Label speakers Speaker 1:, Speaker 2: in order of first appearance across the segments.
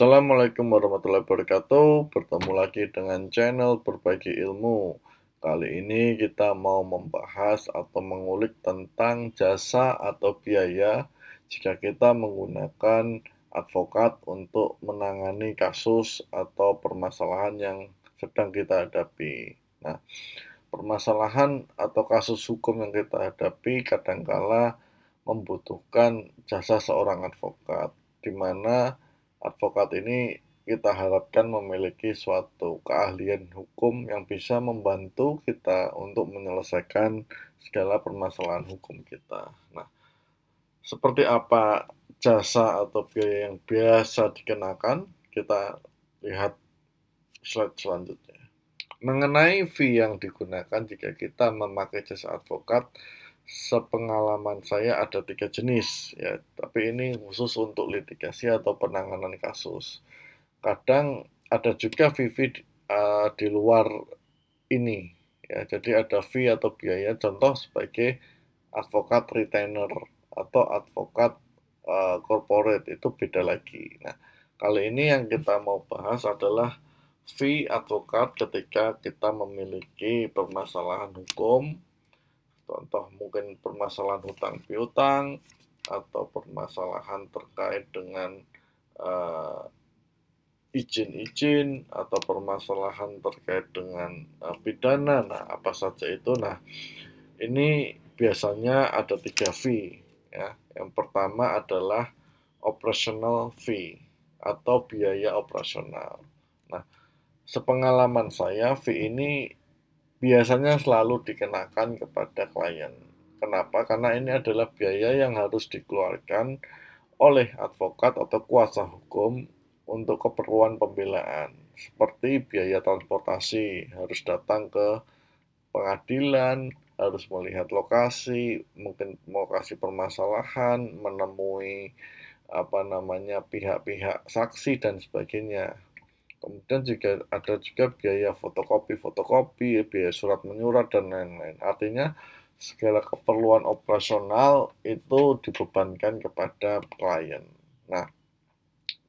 Speaker 1: Assalamualaikum warahmatullahi wabarakatuh. Bertemu lagi dengan channel Berbagi Ilmu. Kali ini kita mau membahas atau mengulik tentang jasa atau biaya jika kita menggunakan advokat untuk menangani kasus atau permasalahan yang sedang kita hadapi. Nah, permasalahan atau kasus hukum yang kita hadapi kadangkala membutuhkan jasa seorang advokat, di mana advokat ini kita harapkan memiliki suatu keahlian hukum yang bisa membantu kita untuk menyelesaikan segala permasalahan hukum kita. Nah, seperti apa jasa atau biaya yang biasa dikenakan? Kita lihat slide selanjutnya. Mengenai fee yang digunakan jika kita memakai jasa advokat, sepengalaman saya ada tiga jenis ya, tapi ini khusus untuk litigasi atau penanganan kasus. Kadang ada juga fee, uh, di luar ini ya, jadi ada fee atau biaya contoh sebagai advokat retainer atau advokat uh, corporate itu beda lagi. Nah, kali ini yang kita mau bahas adalah fee advokat ketika kita memiliki permasalahan hukum Contoh mungkin permasalahan hutang piutang atau permasalahan terkait dengan uh, izin-izin atau permasalahan terkait dengan uh, pidana. Nah, apa saja itu? Nah, ini biasanya ada tiga fee. Ya. Yang pertama adalah operational fee atau biaya operasional. Nah, sepengalaman saya fee ini biasanya selalu dikenakan kepada klien. Kenapa? Karena ini adalah biaya yang harus dikeluarkan oleh advokat atau kuasa hukum untuk keperluan pembelaan, seperti biaya transportasi, harus datang ke pengadilan, harus melihat lokasi, mungkin lokasi permasalahan, menemui apa namanya pihak-pihak saksi dan sebagainya. Kemudian juga ada juga biaya fotokopi, fotokopi, biaya surat menyurat dan lain-lain. Artinya segala keperluan operasional itu dibebankan kepada klien. Nah,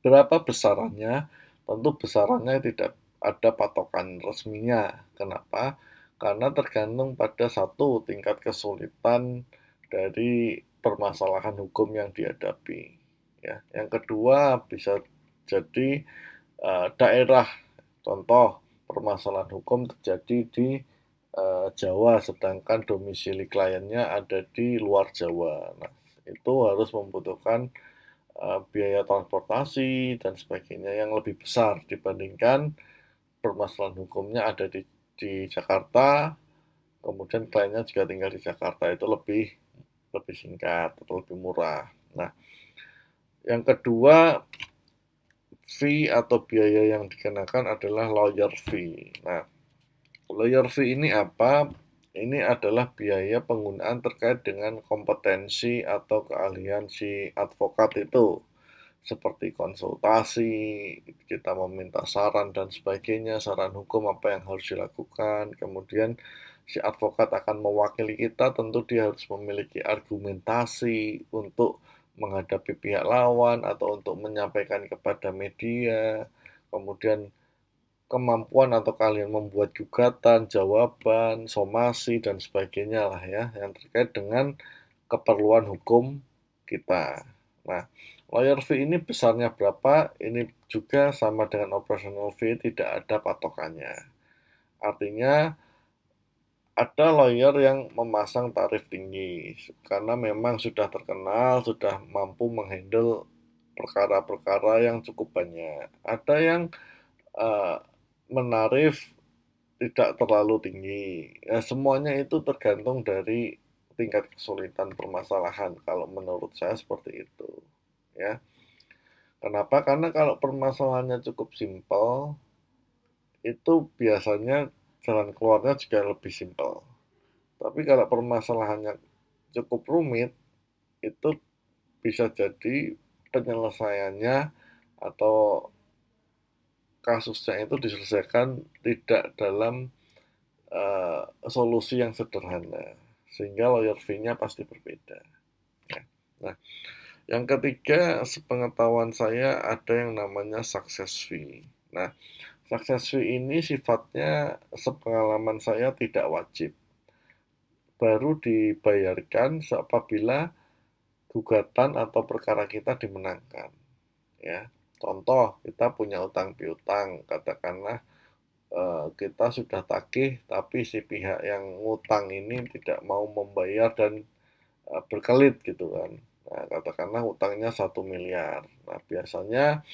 Speaker 1: berapa besarannya? Tentu besarannya tidak ada patokan resminya. Kenapa? Karena tergantung pada satu tingkat kesulitan dari permasalahan hukum yang dihadapi. Ya, yang kedua bisa jadi uh, daerah. Contoh, permasalahan hukum terjadi di uh, Jawa, sedangkan domisili kliennya ada di luar Jawa. Nah, itu harus membutuhkan uh, biaya transportasi dan sebagainya yang lebih besar dibandingkan permasalahan hukumnya ada di, di Jakarta, kemudian kliennya juga tinggal di Jakarta itu lebih lebih singkat atau lebih murah. Nah, yang kedua fee atau biaya yang dikenakan adalah lawyer fee. Nah, lawyer fee ini apa? Ini adalah biaya penggunaan terkait dengan kompetensi atau keahlian si advokat itu. Seperti konsultasi, kita meminta saran dan sebagainya, saran hukum apa yang harus dilakukan. Kemudian si advokat akan mewakili kita, tentu dia harus memiliki argumentasi untuk menghadapi pihak lawan atau untuk menyampaikan kepada media, kemudian kemampuan atau kalian membuat gugatan, jawaban, somasi dan sebagainya lah ya yang terkait dengan keperluan hukum kita. Nah, lawyer fee ini besarnya berapa? Ini juga sama dengan operational fee tidak ada patokannya. Artinya ada lawyer yang memasang tarif tinggi karena memang sudah terkenal, sudah mampu menghandle perkara-perkara yang cukup banyak. Ada yang uh, menarif tidak terlalu tinggi. Ya, semuanya itu tergantung dari tingkat kesulitan permasalahan. Kalau menurut saya seperti itu, ya. Kenapa? Karena kalau permasalahannya cukup simpel, itu biasanya jalan keluarnya juga lebih simpel. Tapi kalau permasalahannya cukup rumit, itu bisa jadi penyelesaiannya atau kasusnya itu diselesaikan tidak dalam uh, solusi yang sederhana, sehingga lawyer fee-nya pasti berbeda. Ya. Nah, Yang ketiga, sepengetahuan saya ada yang namanya success fee. Nah, fee ini sifatnya sepengalaman saya tidak wajib. Baru dibayarkan apabila gugatan atau perkara kita dimenangkan. Ya, contoh kita punya utang piutang, katakanlah eh, kita sudah tagih, tapi si pihak yang ngutang ini tidak mau membayar dan eh, berkelit gitu kan Nah, katakanlah utangnya satu miliar. Nah, biasanya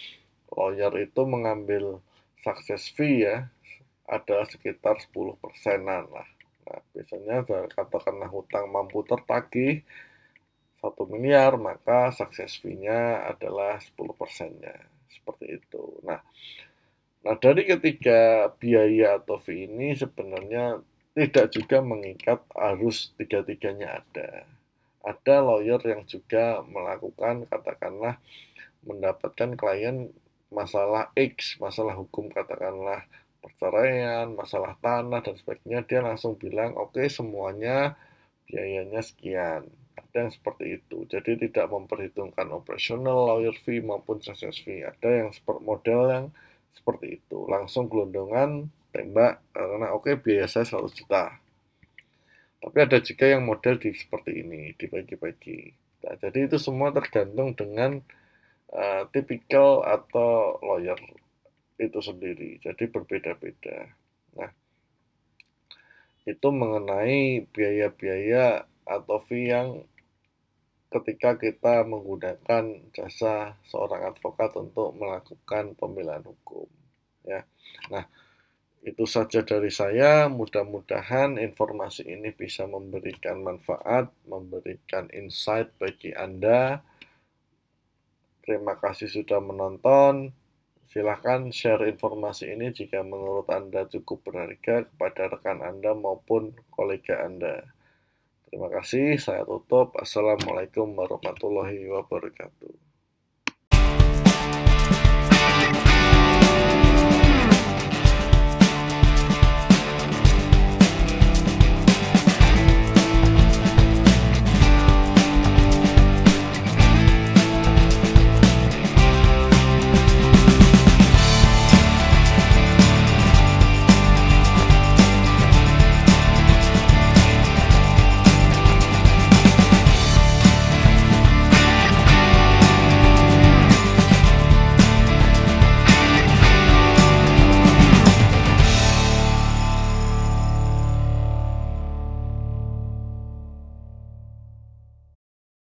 Speaker 1: lawyer itu mengambil success fee ya, ada sekitar 10 persenan lah. Nah, biasanya katakanlah hutang mampu tertagih satu miliar, maka success fee-nya adalah 10 persennya. Seperti itu. Nah, nah dari ketiga biaya atau fee ini sebenarnya tidak juga mengikat harus tiga-tiganya ada ada lawyer yang juga melakukan katakanlah mendapatkan klien masalah X, masalah hukum katakanlah perceraian, masalah tanah dan sebagainya, dia langsung bilang oke okay, semuanya biayanya sekian. Ada yang seperti itu. Jadi tidak memperhitungkan operational lawyer fee maupun success fee. Ada yang seperti model yang seperti itu. Langsung gelondongan tembak karena oke okay, biaya saya 100 juta tapi ada juga yang model di seperti ini, dibagi-bagi. Nah, jadi itu semua tergantung dengan uh, tipikal atau lawyer itu sendiri. Jadi berbeda-beda. Nah, itu mengenai biaya-biaya atau fee yang ketika kita menggunakan jasa seorang advokat untuk melakukan pembelaan hukum. Ya, nah itu saja dari saya. Mudah-mudahan informasi ini bisa memberikan manfaat, memberikan insight bagi Anda. Terima kasih sudah menonton. Silahkan share informasi ini jika menurut Anda cukup berharga kepada rekan Anda maupun kolega Anda. Terima kasih, saya tutup. Assalamualaikum warahmatullahi wabarakatuh.